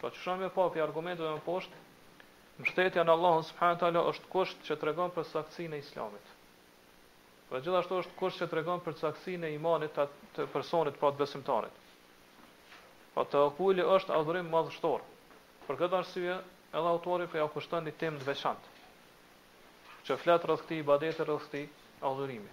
Pra qysh kena me pa prej argumenteve më poshtë, mështetja në Allahun subhanahu taala është kusht që tregon për saktësinë e Islamit. Pra gjithashtu është kusht që tregon për saktësinë e imanit të, të personit pra të besimtarit. Pra tevekuli është adhurim madhështor. Për këtë arsye, edhe autori pra po ja kushton një temë të veçantë, që flet rreth këtij ibadeti rreth këtij adhurimi.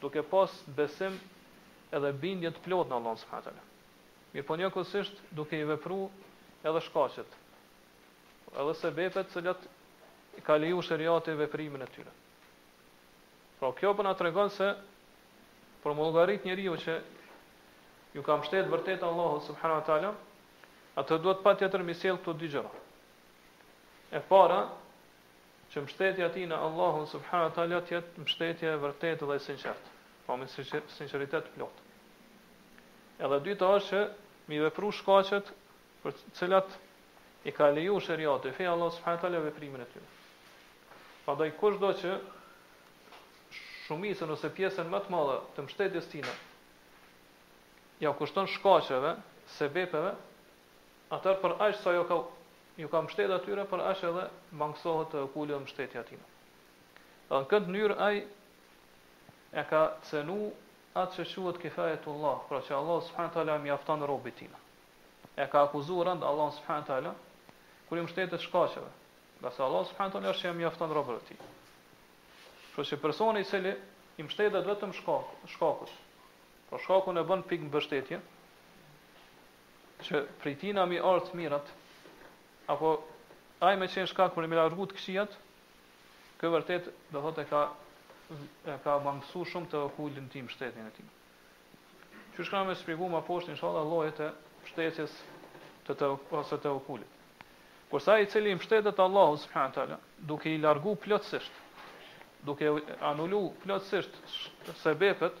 duke pas besim edhe bindje të plotë në Allahun subhanahu wa taala, mirëpo njëkohësisht duke i vepru edhe shkaqet, edhe sebepet të cilat i ka leju sheriati veprimin e tyre. Pra kjo po na tregon se për mu llogarit njeriu që ju ka mbështet vërtet Allahut subhanahu wa taala, atë duhet patjetër mi sjell këto dy gjëra. E para, Që mbështetja e tij në Allahun subhanahu wa taala të jetë mbështetje e vërtetë dhe e sinqertë, pra me sinqeritet të plotë. Edhe e dyta është që mi vepru shkaqet për të cilat i ka leju sheriati, feja e Allahut subhanahu wa taala veprimin e tyre. Prandaj kushdo që shumicën ose pjesën ma të madhe të mbështetjes tina, jau kushton shkaqeve, sebepeve, atëherë për aq sa ju ka ju ka mbështetë atyre për aq edhe mangësohet tevekuli, mbështetja e tina. Dhe në këtë mënyrë ai e ka cenu atë që quhet kifayatullah, pra që Allah subhanahu wa taala i mjafton robit tina. E ka akuzuar rëndë Allahun subhanahu wa taala kur i mbështetet shkaqeve, ngase Allah subhanahu wa taala është që mjafton robëve të tij. Kështu që personi i cili i mbështetet vetëm shkakut, shkakut. Pra shkakun e bën pikëmbështetje, që prej tina mi ardhë të mirat, apo ai me qenë shkak për me largu të këqijat, ky vërtet do thotë e ka e ka mangësu shumë tevekulin e tij, mështetjen e tij. Qysh kena me shpjegu ma poshtë, inshallah, llojet e mështetjes të të, ose tevekulit. Kurse ai i cili i mështetet Allahut subhanahu taala, duke i largu plotësisht, duke anulu plotësisht sebepet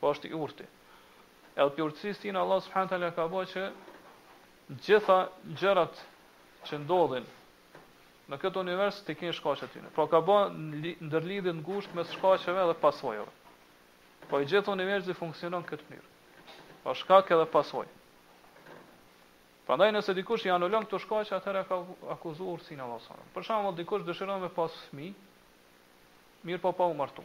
Po është i urtë. E prej urtësisë së tij Allahu subhanahu wa taala ka bo që gjitha gjërat që ndodhin në këtë univers të kenë shkaqe të tyre. Pra ka bo ndërlidhje të ngushtë mes shkaqeve dhe pasojave. Po i gjithë universi funksionon në këtë mënyrë. Pra shkak edhe pasojë. Prandaj nëse dikush i anulon këto shkaqe, atëherë ka akuzuar urtësinë e Allahut subhanahu. Për shembull, dikush dëshiron me pas fëmijë, mirëpo pa u martu.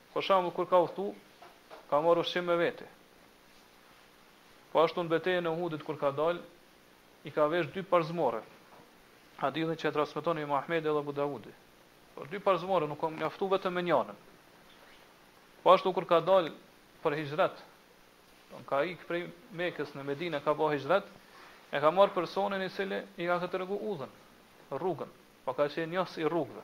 Për shembull, kur ka udhëtuar, ka marrë ushqim me vete. Po ashtu në betejën e Uhudit kur ka dalë, i ka veshë dy parzmore. Hadithin që e transmeton Imam Ahmedi dhe Abu Davudi. Po dy parzmore nuk ka mjaftuar vetëm me njërin. Po ashtu kur ka dalë për hixhret, dmth ka ikë prej Mekës në Medinë ka bërë hixhret, e ka marrë personin i cili i ka tregu udhën, rrugën, apo ka qenë njohës i rrugëve.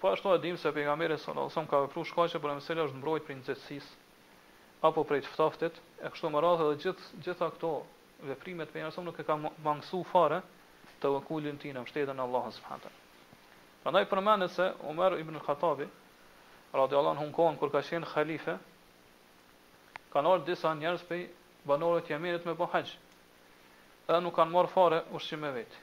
Po ashtu e dimë se Pejgamberi sallallahu alaihi wasallam ka vepruar shkaqe pra mesela është mbrojt prej nxehtësisë apo prej të ftoftit, e kështu me radhë dhe gjithë gjitha këto veprime të pejgamberit nuk e ka mangësu fare tevekulin tij në mbështetjen në Allahun subhanahu teala. Prandaj përmendet se Omer ibn al-Khattabi radiallahu anhu në kohën kur ka qenë halife kanë ardhur disa njerëz prej banorëve të Jemenit me bë haxh. Edhe nuk kanë marrë fare ushqim me vete.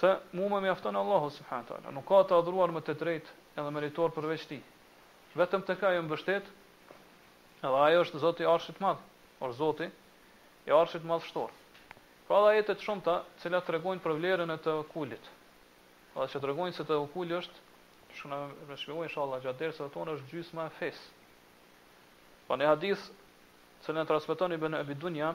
se mua më mjafton Allahu subhanahu teala, nuk ka të adhuruar me të drejtë edhe meritor përveç Tij. Vetëm tek Ai jam mbështet, edhe Ai është Zoti i Arshit të Madh, është Zoti i Arshit Madhështor. Ka edhe ajete të shumta, të cilat tregojnë për vlerën e tevekulit. Edhe që tregojnë se tevekuli është, siç kena me shpjegu inshallah gjatë dersave tona është gjysma e fesë. Po në hadith, të cilën transmeton Ibn Abi Dunya,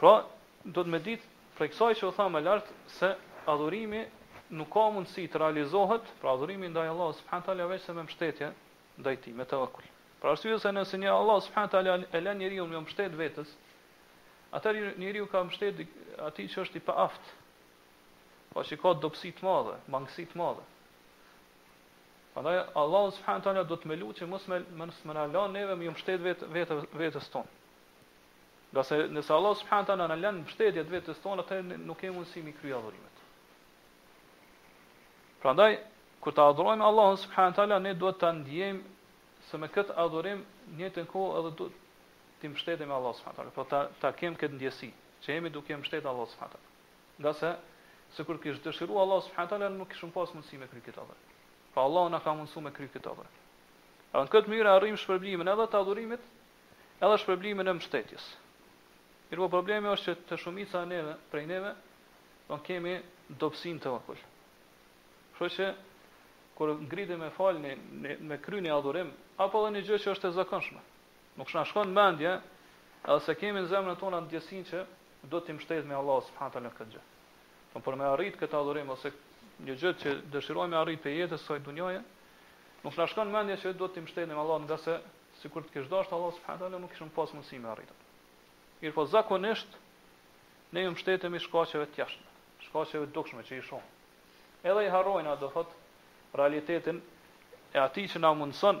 Pra, duhet me ditë, prej kësaj që u tha më lart, se adhurimi nuk ka mundësi të realizohet, pra adhurimi ndaj Allahut subhanahu teala veçse me mështetje ndaj Tij, me tevekul. Për arsye se nëse një Allahu subhanahu teala e len njeriun me iu mështet vetes, atëherë njeriu i ka mështet atij që është i paaftë, apo që ka dobësi të madhe, mangësi të madhe. Prandaj Allahun subhanahu teala duhet me lut që mos me mos me na lë neve me ju mbështet vetë vetë vetes tonë. Ngase nëse Allahu subhanahu teala na lën mbështetje të vetes tonë, atëherë nuk kemi mundësi mi krye adhurimet. Prandaj kur ta adhurojmë Allahun subhanahu teala ne duhet ta ndjejmë se me këtë adhurim në njëjtën kohë edhe duhet të mbështetemi Allahu subhanahu teala, po ta ta kemi këtë ndjesi që jemi duke mbështetur Allahu subhanahu teala. Ngase, sikur kish dëshiruar Allahu subhanahu teala, nuk kishim pas mundësi me kry këtë adhurim. Pra Allahu na ka mundësu me kry këtë adhurim. Pra në këtë mënyrë arrijmë shpërblimin edhe të adhurimit, edhe shpërblimin e mbështetjes. Mirpo problemi është që te shumica e neve, prej neve, do kemi dobësi në tevekul. Kështu që kur ngritemi me fal një, me kry një adhurim, apo edhe një gjë që është e zakonshme, Nuk na shkon mendje, edhe se kemi në zemrën tonë ndjesinë që duhet të mshtetemi Allahut subhanahu teala për këtë gjë. Po për me arrit këtë adhurim, ose një gjë që dëshirojmë me arrit prej jetës së dunjasë, nuk na shkon mendja që duhet të mshtetemi Allahut ngase sikur të kish dasht Allahu subhanahu teala nuk kishim pas mundësi me arrit. Mirëpo zakonisht, ne ju mshtetemi shkaqeve të jashtme, shkaqeve të dukshme që i shohim. Edhe i harrojmë, a do thotë, realitetin e atij që na mundëson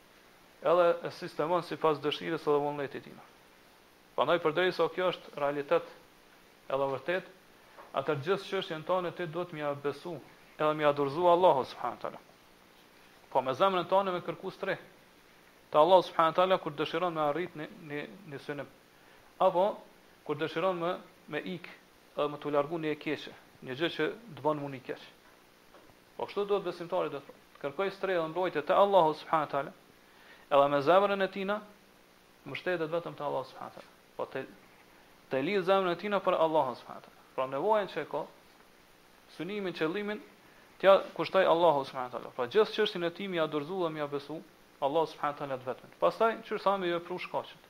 edhe e sistemon sipas dëshirës edhe vullnetit të tij. Prandaj përderisa kjo është realitet edhe e vërtetë, atëherë gjithë çështjen tande ti duhet me ia besu edhe me ia dorëzu Allahut subhanahu wa taala. Po me zemrën tande me kërku strehë te Allahu subhanahu wa taala kur dëshiron me arrit një një një synim. Apo kur dëshiron me me ik edhe me t'u largu një e keqe, një gjë që të bën mundi keq. Po kështu duhet besimtari, do thotë. Të kërkoj strehë dhe mbrojtje te Allahu subhanahu wa taala. Edhe me zemrën e tina mbështetet vetëm te Allahu subhanahu wa taala. Po të të lidh zemrën e tina për Allahun subhanahu wa taala. Pra nevojën që ka, synimin, qëllimin, t'ja kushtoj Allahut subhanahu wa taala. Pra gjithë çështjen e tij m'ia dorëzu dhe m'ia besu Allahut subhanahu wa taala të vetmit. Pastaj, çysh thamë me i vepru shkaqet.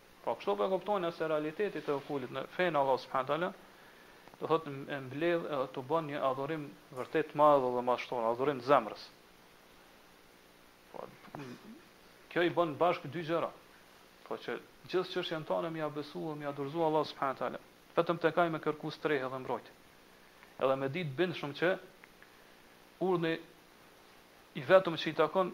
Pra kështu po e kuptojmë ne se realiteti i tevekulit në fenë e Allahut subhanahu teala do thotë e mbledh edhe të bën një adhurim vërtet të madh dhe madhështor, adhurim të zemrës. Po kjo i bën bashkë dy gjëra. Po që gjithë çështjen tonë me ia besu, me ia dorëzu Allahut subhanahu teala. Vetëm tek ai me kërku strehë dhe mbrojtje. Edhe me dit bindshëm që urdhri i vetëm që i takon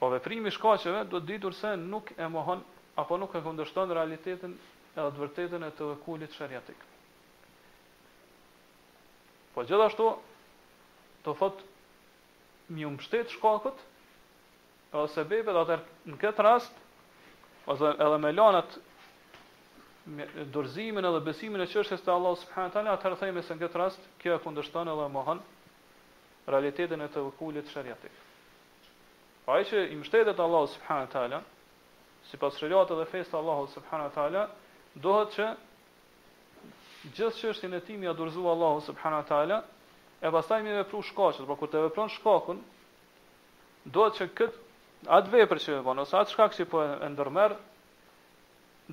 Po veprimi i shkaqeve duhet të ditur se nuk e mohon apo nuk e kundërshton realitetin edhe të vërtetën e tevekulit sheriatik. Po gjithashtu do thotë m'iu mbështet shkakut edhe sebebit atëherë në këtë rast ose edhe me lan anash dorëzimin edhe besimin e çështjes te Allahu subhanahu teala atëherë themi se në këtë rast kjo e kundërshton edhe mohon realitetin e tevekulit shariatik. Pra ai që i mbështetet Allahut subhanahu wa taala, sipas shariatit dhe fesë të Allahut subhanahu wa taala, duhet që gjithë çështjen e tij m'ia dorëzu Allahut subhanahu wa taala, e pastaj me i vepru shkaqet, por kur të vepron shkakun, duhet që kët atë vepër që e bën ose atë shkak që po e ndërmerr,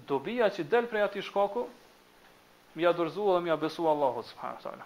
dobia që del prej atij shkaku, m'ia dorëzu dhe m'ia besu Allahut subhanahu wa taala.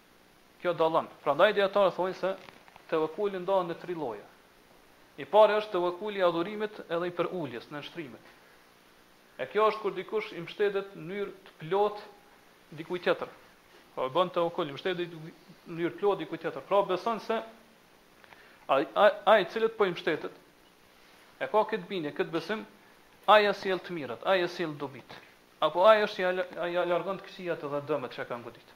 Kjo dallon. Prandaj dijetarët thonë se tevekuli ndahet në tri lloje. I pari është tevekuli i adhurimit edhe i peruljes, nënshtrimit. E kjo është kur dikush i mbështetet në mënyrë të plotë dikujt tjetër. Pra e bën tevekul, i mbështetet në mënyrë të plotë dikujt tjetër. Pra beson se ai ai i cili po i mbështetet e ka këtë bindje, këtë besim, ai ia sjell të mirat, ai ia sjell dobitë. Apo ai është ai ia largon të këqijat edhe dëmet që e kanë goditë.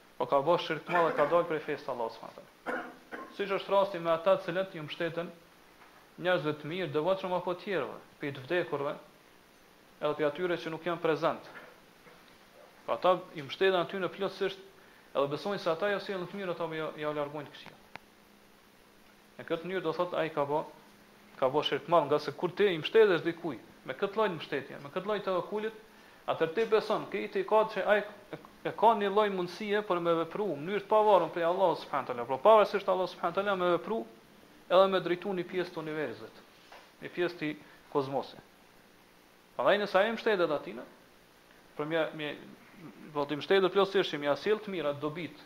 Po ka bo shirk të madh dhe ka dalë prej fesë të Allahut subhanahu wa taala. Siç është rasti me ata të cilët ju mbështeten njerëzve të mirë, devotshëm apo tjerëve, prej të vdekurve, edhe prej atyre që nuk janë prezent. Pra ata i mbështeten atyre plotësisht, edhe besojnë se ata ja sjellin të mirat apo ja largojnë të këqijat. Në këtë mënyrë do thotë ai ka bo ka bo shirk të madh, ngase kur ti i mbështetesh dikujt me këtë lloj mbështetje, me këtë lloj tevekulit, atëherë ti beson, ke itikad që ai e ka një lloj mundësie për me vepru në mënyrë të pavarur prej Allahut subhanahu teala, por pavarësisht Allahut subhanahu teala me vepru edhe me drejtu një pjesë të universit, një pjesë të kozmosit. Prandaj nëse i mbështetesh atina, për me ja, me ja, do të mbështetet plotësisht që me ja sjellë të mirat, dobit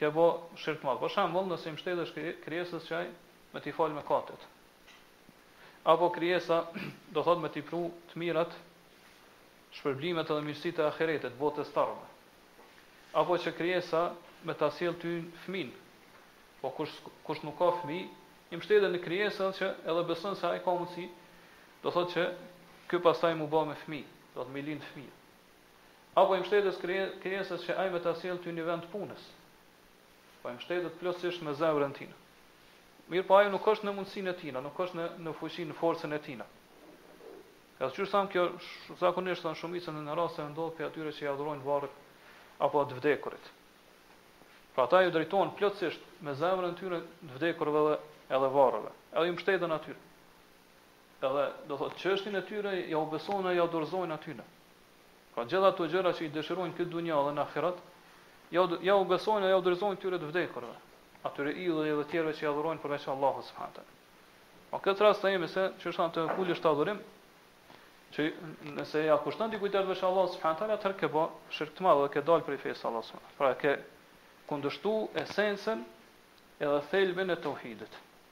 Ke bo shirk të madh. Për shembull, nëse i mbështetesh krijesës që ai me t'i falë mëkatet. Apo krijesa, do thotë me t'i pru të mirat, shpërblimet edhe mirësitë e ahiretit, botës të ardhme. Apo që krijesa me ta sjellë ty fëmijën. Po kush kush nuk ka fëmijë, i mbështetet një krijese edhe që edhe beson se ai ka mundësi, do thotë që ky pastaj mu bë me fëmijë, do thotë me i lindë fëmijë. Apo i mbështetesh krijesës që ai me ta sjellë ty një vend punës. Po i mbështetet plotësisht me zemrën tina. Mirpo ajo nuk është në mundësinë e tina, nuk është në në fuqinë, në forcën e tina. Edhe qysh thamë kjo zakonisht thon shumicën e rasteve ndodh për atyre që i adhurojnë varret apo të vdekurit. Pra ata ju drejtohen plotësisht me zemrën e tyre të vdekurve dhe edhe varreve. Edhe i mbështeten atyre. Edhe, do thotë, çështjen e tyre ja u besojnë e ja dorëzojnë atyre. Pra gjithë ato gjëra që i dëshirojnë këtë dunja dhe në ahiret, ja, ja u besojnë e ja u dorëzojnë këtyre të vdekurve, atyre idhujve dhe tjerëve që i adhurojnë përveç Allahut subhanahu teala. Po këtë rast themi se çështja tevekulit është adhurim, që nëse ja kushton dikujt përveç Allahut subhanahu taala atëherë ke bë shirk të madh dhe ke dalë prej fesë Allah subhanahu pra ke kundërshtu esencën edhe thelbin e tauhidit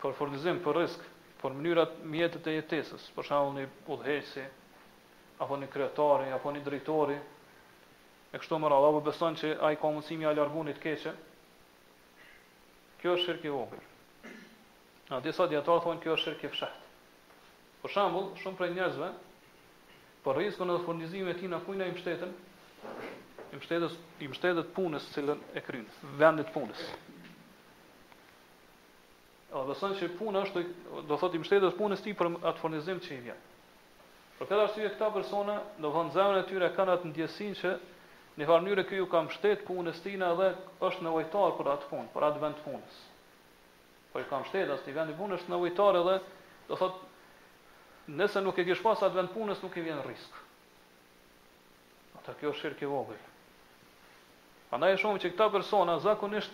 Për furnizim, për risk, për mënyrat, mjetet e jetesës, për shembull një udhëheqësi, apo një kryetari, apo një drejtori, e kështu me radhë, apo beson që ai ka mundësi me ia largu një të keqe, kjo është shirk i vogël. Ndaj disa dietarë thonë kjo është shirk i fshehtë. Për shembull, shumë prej njerëzve për riskun edhe furnizimin e tij në kujna i mbështeten i mbështeten i mbështeten punës cilën e kryen, vendit punës. O beson se puna është do thotë i mbështetet punës ti për atë furnizim që i vjen. Për këtë arsye këta persona, do thonë zemrën e tyre kanë atë ndjesinë që në farë mënyre ky ju ka mbështet punës tina dhe është nevojtar për atë punë, për atë vend punës. Po i ka mbështet ati vendi punë është nevojtar edhe do thotë nëse nuk e kish pas atë vend punës nuk i vjen risk. Atëherë kjo është shirk i vogël. Prandaj e shohim që këta persona zakonisht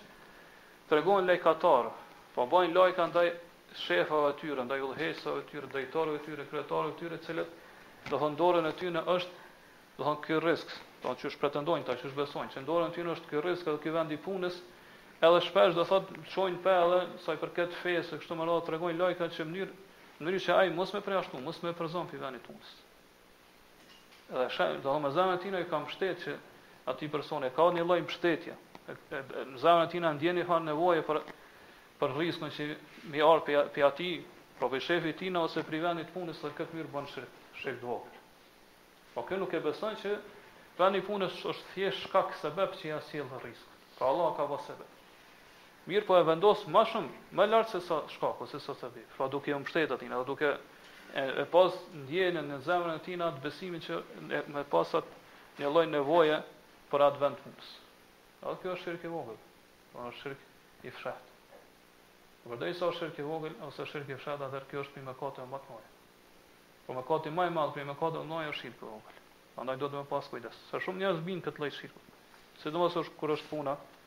tregohen lajkatar, po bajnë lajka ndaj shefave të tyre, ndaj udhëheqësave të tyre, ndaj drejtorëve të tyre, kryetarëve të tyre, të cilët do thonë dorën e tyre është do thonë ky risk, do të thonë pretendojnë ata, qysh besojnë, që dorën e tyre është ky risk edhe ky vend i punës, edhe shpesh do thotë çojnë pa edhe sa i përket fesë, kështu më radhë tregojnë lajka në mënyrë në mënyrë që ai mos me përjashtu, mos me përzon pi vendit punës. Dhe shohim, do thotë me zemrën e tina i ka mbështet qati personi, ka një lloj mbështetje, në zemrën e tina ndjen njëfar nevoje për, për rriskun që me ardhë pi ati, pra për shefi tina ose prej vendit punës dhe këtu mirë bën shirk, shirk të vogël. Po ky nuk e beson që vendi punës është thjesht shkak sebep që ja sjell rrisk. Pra Allah ka bë sebep. mirëpo e vendos më shumë më lart se sa shkaku, se sa sebebi, pra duke iu mbështetë atij dhe duke e pas ndjenjën në zemrën e tij atë besimin që me pas atë një lloj nevoje për atë vend punës. Edhe kjo është shirk i vogël, por është shirk i fshehtë. Përderisa është shirk i vogël ose shirk i fshehtë, atëherë kjo është prej mëkateve më të mëdha. Po mëkati më i madh prej mëkateve më të mëdha është shirku i vogël. Prandaj duhet me pas kujdes. Se shumë njerëz bëjnë këtë lloj shirku. Sidomos kur është puna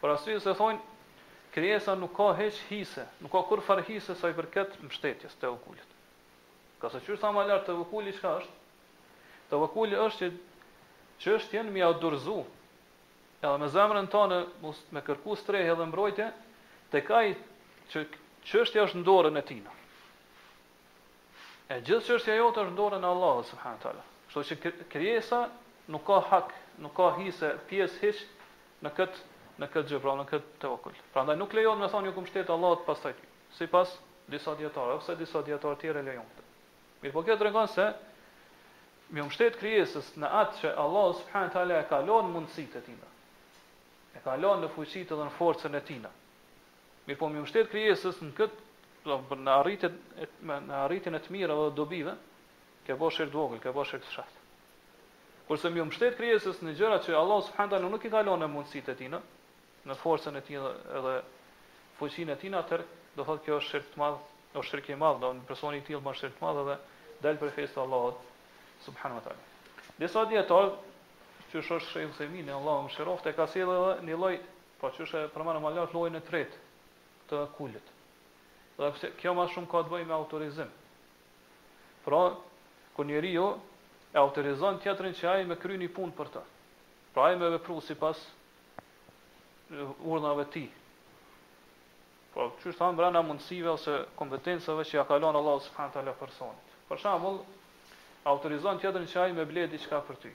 Për arsye se thonë, krijesa nuk ka hiç hise, nuk ka kurrfarë hise sa i përket mbështetjes, tevekulit. Pasi qysh thamë më lart, tevekuli çka është? Tevekuli është që çështjen me ia dorëzu edhe me zemrën tane me kërku strehje dhe mbrojtje tek ai që çështja është në dorën e tij. E gjithë çështja jote është në dorën e Allahut subhanahu wa taala. Kështu që krijesa nuk ka hak, nuk ka hise, pjesë hiç në këtë në këtë gjë, pra në këtë tevekul. Prandaj nuk lejohet me thonë iu kum mbështet Allahut pastaj ty. Sipas disa dietarë, ose disa dietarë tjerë e lejojnë këtë. Mirpo kjo tregon se me u mbështet krijesës në atë që Allahu subhanahu wa taala e ka lënë në mundësitë e tina. E ka lënë në fuqitë dhe në forcën e tina. Mirëpo mi u mbështet krijesës në këtë, do të në arritjen e në arritjen e të mirave dhe dobive, ke bërë shirk të vogël, ke bërë shirk të fshehtë. Kurse mi u mbështet krijesës në gjëra që Allahu subhanahu teala nuk i ka lënë në mundësitë e tina, në forcën e tij dhe edhe fuqinë e tij, atëherë do thotë kjo është shirk i madh, është shirk i madh, do një person i tillë bën shirk të madh dhe del prej fesë të Allahut subhanahu teala. Disa dijetarë siç është Sheikh Uthejmini, Allahu e mëshiroftë, ka sjellë edhe një lloj Pra qysh e përmena më lart llojin e tretë tevekulit. Dhe pse kjo më shumë ka të bëjë me autorizim. Pra kur njeriu e autorizon tjetrin që ai me kry një punë për të. Pra ai me vepru sipas urdhnave të tij. Po qysh e thamë brenda mundësive ose kompetencave që ja ka lënë Allahu subhanahu teala personit. Për shembull, autorizon tjetrin që ai me ble diçka për ty.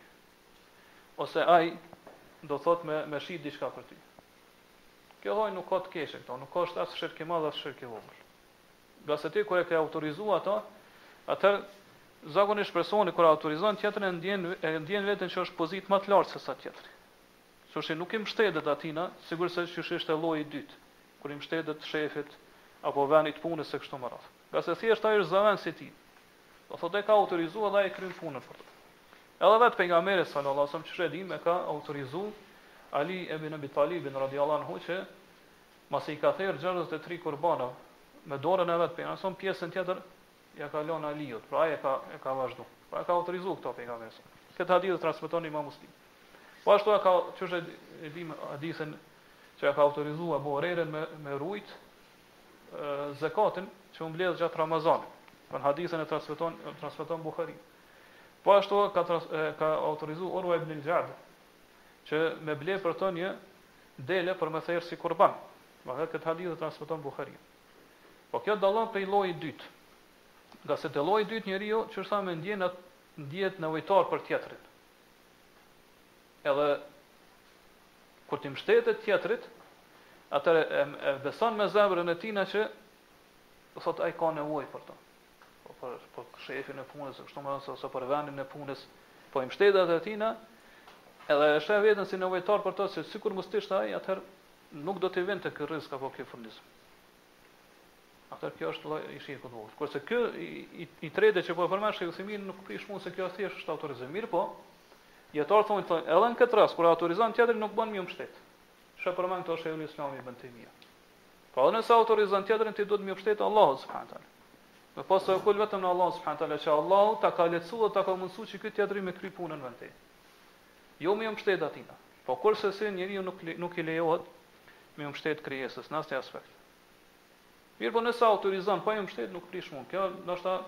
Ose ai do thot me me shi diçka për ty. Ky lloj nuk ka të keqe kjo, nuk është as shirk i madh as shirk i vogël. Ngase ti kur e ke autorizuar ato, atëherë zakonisht personi kur e autorizon tjetrin e ndjen e ndjen veten që është n'pozitë më të lartë sesa tjetri. Qofshi nuk i mbështetet atina, sigurisht se qysh ishte lloji i dytë, kur i mbështetet shefit apo vendit të punës e kështu me radhë. Ngase thjesht ai është zëvendës i tij. Do thotë e ka autorizuar dhe ai e kryen punën për të. Edhe vetë pejgamberi sallallahu alajhi wasallam qysh e dimë e ka autorizuar Ali ibn Abi Talibin radiallahu anhu që masi i ka therë 63 kurbana me dorën e vet pejgamberi sa pjesën tjetër ja ka lënë Aliut, pra ai e ka e ka vazhdu. Pra e ka autorizuar këto pejgamberi sa. Këtë hadith e transmeton Imam Muslimi. Po ashtu e ka qysh e dimë hadithin që e ka autorizuar Ebu Hurejrën me me rujt zakatin që u mbledh gjatë Ramazanit. Në hadithin e transmeton e transmeton Buhari. Po ashtu ka trans, e, ka autorizuar Urwa ibn al-Jad që me ble për të një dele për me therë si kurban. Edhe këtë hadith e transmeton Buhari. Po kjo dallon prej llojit dytë. Ngase te lloji i dytë njeriu qysh thamë ndihet, ndihet nevojtar për tjetrin. Edhe kur t'i mbështetet tjetrit, atëherë e, e beson me zemrën e tina që do thotë ai ka nevojë për të. Po për, për shefin e punës, kështu më nëse, ose për vendin e punës, po i mbështetet atina, edhe e sheh veten si nevojtar për të, se sikur mos të ishte ai, atëherë nuk do t'i vinte ky rrizk apo ky furnizim. Atëherë kjo është lloj i shirkut vogël. Kurse ky i, i, i tretë që po e përmend Sheikh Uthimin nuk prish punë se kjo është thjesht është autorizim. Mirëpo dijetarët thonë thonë, edhe në këtë rast kur e autorizon tjetrin nuk bën m'iu mbështet. Siç e përmend këto Sheikh Islam ibn Taymija. Pra edhe nëse e autorizon tjetrin ti duhet m'iu mbështet Allahut subhanahu taala. Me pas tevekul vetëm në Allahun subhanahu taala që Allahu ta ka lehtësu dhe ta ka mundësu që ky tjetri me kry punën në vend tënd. Jo m'iu mbështet atina. Po kursesi njeriu nuk nuk i lejohet me iu mbështet krijesës në asnjë aspekt. Mirë po nëse autorizon, pa iu mbështet nuk prish punë. Kjo ndoshta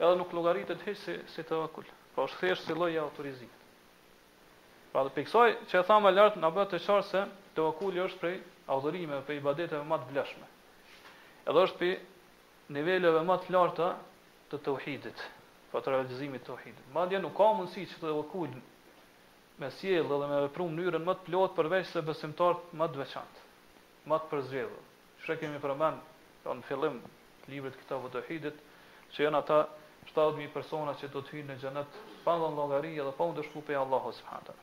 edhe nuk llogaritet hiç si si tevekul. Po është thjesht si lloj i autorizimit. Pra dhe pi ksaj që e thamë lart na bëhet të qartë se tevekuli është prej adhurimeve, prej ibadeteve më të vlefshme. Edhe është prej niveleve më të larta të tauhidit, pra të realizimit të tauhidit. Madje nuk ka mundësi që tevekul me sjellë dhe me vepru në mënyrën më të plotë përveçse besimtarët më të veçantë, më të përzgjedhur, që e kemi përmend në fillim të librit Kitabu Teuhidit, që janë ata shtatëdhjetë mijë persona që do të hyjnë në Xhenet pa dhënë llogari edhe pa u ndëshku prej Allahut subhane teala.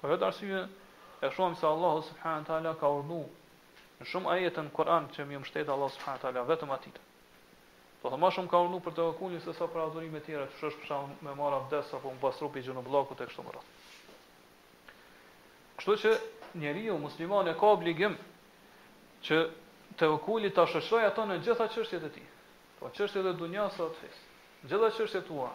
Për këtë arsye e shohim se Allahu subhane teala ka urdhnu në shumë ajete në Kur'an që me iu mbështet Allahut subhane teala vetëm atij. Do thot, ma shumë ka urdhnu për tevekulin se sa për adhurime tjera, qysh është për shembull me marr abdes apo me pastru pi xhunubllëkut e kështu me radhë. Kështu që njeriu musliman e ka obligim që tevekuli ta shoqërojë atë në gjitha çështjet e tij. Po çështjet e dunjas apo të fesë. Gjitha çështjet tuaja.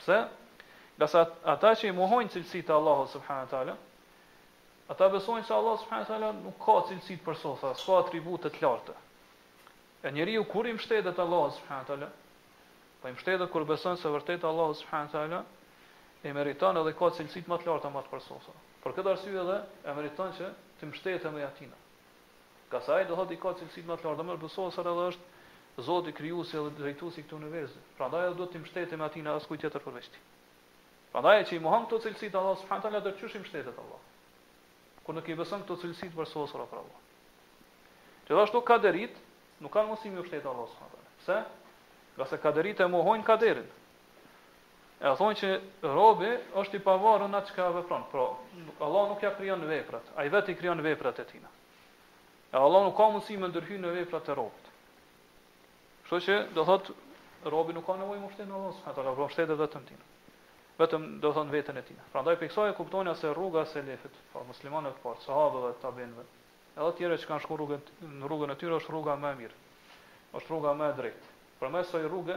Pse? Ngase ata që i mohojnë cilësitë e Allahut subhanahu teala, ata besojnë se Allahu subhanahu teala nuk ka cilësi të përsosura, s'ka atribute të larta. E njeriu kur i mbështetet Allahut subhanahu teala, po i mbështetet kur beson se vërtet Allahu subhanahu teala e meriton edhe ka cilësitë më të larta më të përsosura. Për këtë arsye edhe e meriton që të mbështetemi atina. Ngase ai do thotë i ka cilësitë më të larta, më të përsosura edhe është Zoti krijuesi dhe drejtuesi i këtij universi. Prandaj edhe duhet t'i mbështetemi atij e askujt tjetër përveç tij. Prandaj ai që i mohon këto cilësi të Allahut subhanahu teala atëherë çysh i mbështetet Allahut? Kur nuk i beson këto cilësi të përsosura për Allahun. Gjithashtu kaderit nuk kanë mundësi me iu mbështet Allahut subhanahu teala. Pse? Ngase kaderit e mohojnë kaderin. E thonë që robi është i pavarur në atë çka e vepron. Pra, Allahu nuk ja krijon veprat, ai vetë i krijon veprat e tina. E Allahu nuk ka mundësi me ndërhy në veprat e robit. Kështu që do thotë robi nuk ka nevojë me u mshtet në Allah subhanahu taala, po mshtetet vetëm tina. Vetëm do thotë veten e tina. Prandaj pi kësaj e kuptojmë se rruga e selefit, pra muslimanëve të parë, sahabëve, tabinëve. Edhe të tjerë që kanë shkuar rrugën në rrugën e tyre është rruga më e mirë. Është rruga më e drejtë. Përmes saj rruge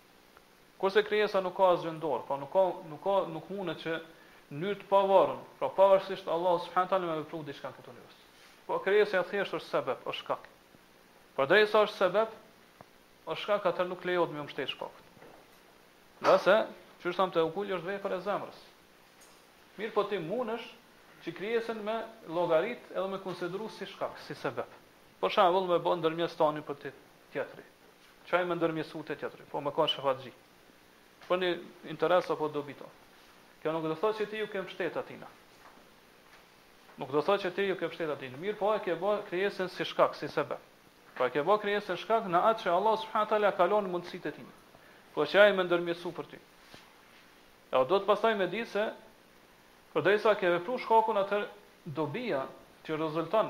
Kurse krijesa nuk ka asgjë në dorë, pra nuk ka nuk ka nuk mundet që në mënyrë të pavarur, pra pavarësisht Allahut subhanahu teala me vepru diçka në këtë univers. Po krijesa thjesht është sebeb, është shkak. Por derisa është sebeb, është shkak atëherë nuk lejohet me iu mbështet shkakut. Ngase, qysh thamë tevekuli është vepër e zemrës. Mirë po ti munësh që krijesën me llogarit edhe me konsideru si shkak, si sebep. Për shembull me bo ndërmjetsim për ti Tjetri. Qaj me ndërmjetsu te tjetri, po me kon shefaatxhi. Për një interes apo dobi tonë. Kjo nuk do thotë që ti ju ke mbështet atina. Nuk do thotë që ti ju ke mbështet atina. Mirë po e ke bo krijesën si shkak, si sebeb. Po e ke bë krijesën shkak në atë që Allah subhanahu teala ka lon në mundësitë e tina. Po që ai me ndërmjetësu për ty. E o do të pastaj me ditë se përderisa ke vepru shkakun atër dobia që rezulton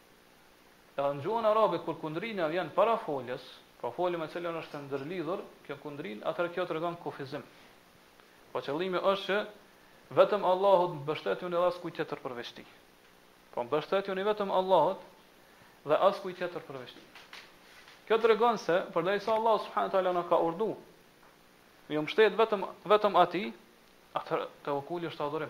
Edhe në gjuhën arabe kur kundrina vjen para foljes, pra folja me të cilën është e ndërlidhur kjo kundrinë, atëherë kjo tregon kufizim. Pra qëllimi është që vetëm Allahut mbështetuni dhe askujt tjetër përveç Tij. Pra mbështetuni vetëm Allahut dhe askujt tjetër përveç Tij. Kjo tregon se përderisa Allahu subhanahu wa taala na ka urdhëruar me ju mbështet vetëm vetëm atij, atëherë tevekuli është adhurim.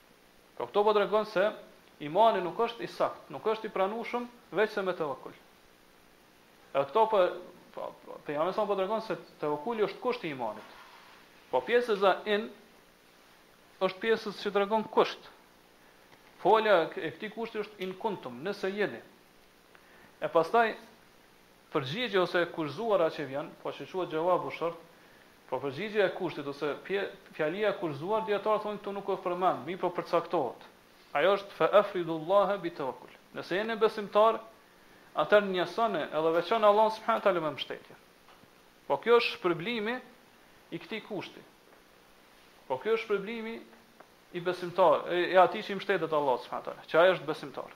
Pra këto po tregon se imani nuk është i saktë, nuk është i pranueshëm veçse me tevakkul. Edhe këto po tregon se tevakkuli është kusht i imanit. Po pjesëza in është pjesëz që tregon kusht. Folja e këtij kushti është in kuntum, nëse jeni. E pastaj përgjigje ose e kushtëzuara që vjen, po që quhet xhevabu shart, po përgjigje e kushtit ose pje, fjalia e kushtëzuar dijetarët thonë këtu nuk është përmend, mirëpo përcaktohet. Ajo është fa afridullaha bi tawakkul. Nëse jeni besimtar, atëherë njësoni edhe veçoni Allahun subhanahu teala me mbështetje. Po kjo është shpërblimi i këtij kushti. Po kjo është shpërblimi i besimtar, e, e atij që i mbështetet Allahut subhanahu teala, që ai është besimtar.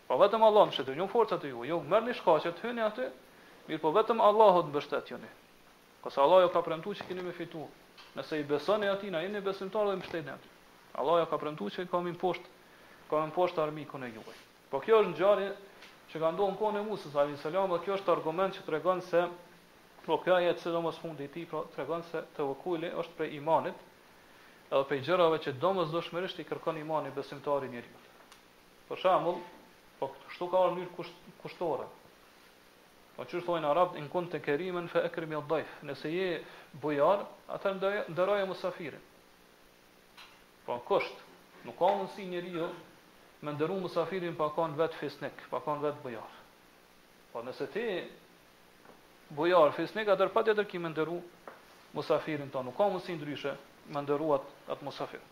Po vetëm Allahut mbështetuni, jo forcat e juaj, ju merrni shkaqet, hyni aty, mirëpo vetëm Allahut mbështetjuni. Për se Allahu ju ka premtuar që keni me fitu, nëse i besoni Atij, nëse jeni besimtarë dhe ju mbështetni Atij. Allahu ju ka premtuar që keni me mposhtë, keni me mposhtë armikun e juaj. Po kjo është ngjarje që ka ndodhur në kohën e Musës, alejhi selam, dhe kjo është argument që tregon se, po ky ajet, sidomos fundi i tij, pra tregon se tevekuli është prej imanit, edhe prej gjërave që domosdoshmërisht i kërkon imani besimi i njeriut. Për shembull, po kështu ka ardhur mënyrë kusht, kushtore. Po siç thonë arabët in kunte kerimen fa ekrim ad-dajf. Nëse je bujar, atër nderoje musafirin. Po kusht, nuk ka mundësi njeriu me nderu musafirin pa kanë vetë fisnik, pa kanë vetë bujar. Po nëse ti bujar fisnik, atër patjetër ki me nderu musafirin tan. Nuk ka mundësi ndryshe me nderu atë, atë musafirin.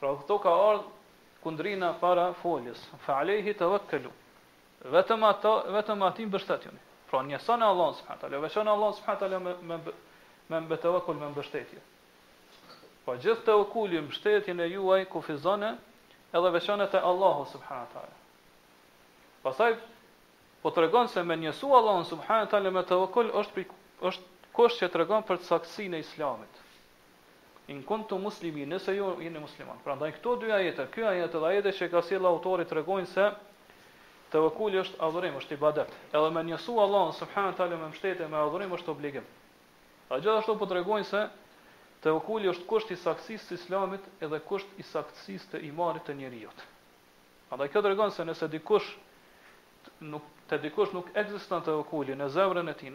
Pra këtu ka ardhur kundrina para foljes, fa alejhi tawakkalu. Vetëm atë, vetëm atij mbështetjuni. Pra njësoni Allahun subhanahu teala, veçoni Allahun subhanahu teala me me me tawakul me mbështetje. Pra gjithë tawakulin, mbështetjen e juaj kufizone edhe veçone te Allahu subhanahu teala. Pastaj po tregon se me njësu Allahun subhanahu teala me tawakul është është kusht që tregon për saktësinë e Islamit. In kuntum muslimin, nëse ju jeni musliman. Prandaj këto dy ajete, ky ajet dhe ajeti që ka sjellë autori tregojnë se tevekuli është adhurim, është ibadet. Edhe me njësu Allahun subhanahu teala me mbështetje me adhurim është obligim. A gjithashtu po tregojnë se tevekuli është kusht i saktësisë të Islamit edhe kusht i saktësisë të imanit të njeriu. Prandaj kjo tregon se nëse dikush nuk te dikush nuk ekziston tevekuli në zemrën e tij,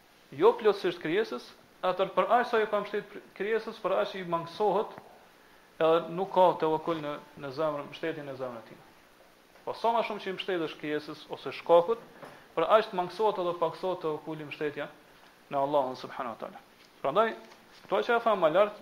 jo plotësisht krijesës, atëherë për aq sa ju ka mbështet krijesës, për aq i mangësohet edhe nuk ka tevekul në në zemrën, mbështetjen në zemrën e tij. Po sa ma shumë që i mbështetesh krijesës ose shkakut, për aq të mangësohet edhe pakësohet tevekuli, mbështetja në Allahun subhanahu wa taala. Prandaj, këto që e thamë ma lart,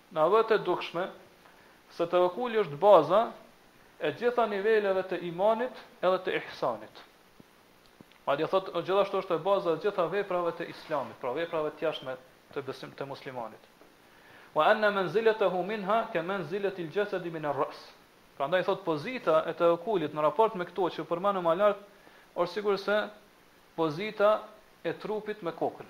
Na bëhet e dukshme se tevekuli është baza e gjitha niveleve të imanit edhe të ihsanit. Madje thotë gjithashtu është baza e gjitha veprave të Islamit, pra veprave të jashtme të besim të muslimanit. Wa anna manzilatahu minha ka manzilati al-jasadi min ar-ra's. Prandaj thotë pozita e tevekulit në raport me këto që përmendëm më lart është sikurse pozita e trupit me kokën.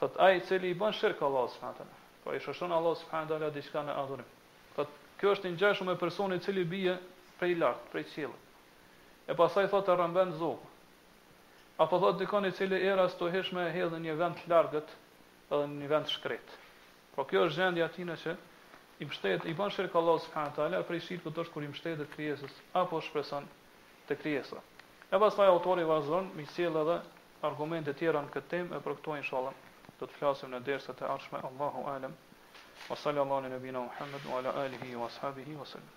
Thotë, ai i cili i bën shirk Allahut subhanahu wa taala, pra i shoqëron Allahut subhanahu wa taala diçka në adhurim. Thotë, kjo është i ngjashëm me personin i cili bie prej lart, prej qiellit. E pastaj thotë e rrëmben zogu. Apo thotë dikush i cili era stuhishme e hedh në një vend të largët dhe në një vend të shkretë. Pra kjo është gjendja e atij që i mbështet, i bën shirk Allahut subhanahu wa taala, prej shirkut është kur i mbështetet krijesës apo shpreson te krijesa. E pastaj autori vazhdon me sjell edhe Argumente tjera në këtë temë e për këto inshallah do të flasim në derset e ardhshme Allahu alem wa sallallahu ala nabina Muhammed wa ala alihi wa ashabihi wa sallam.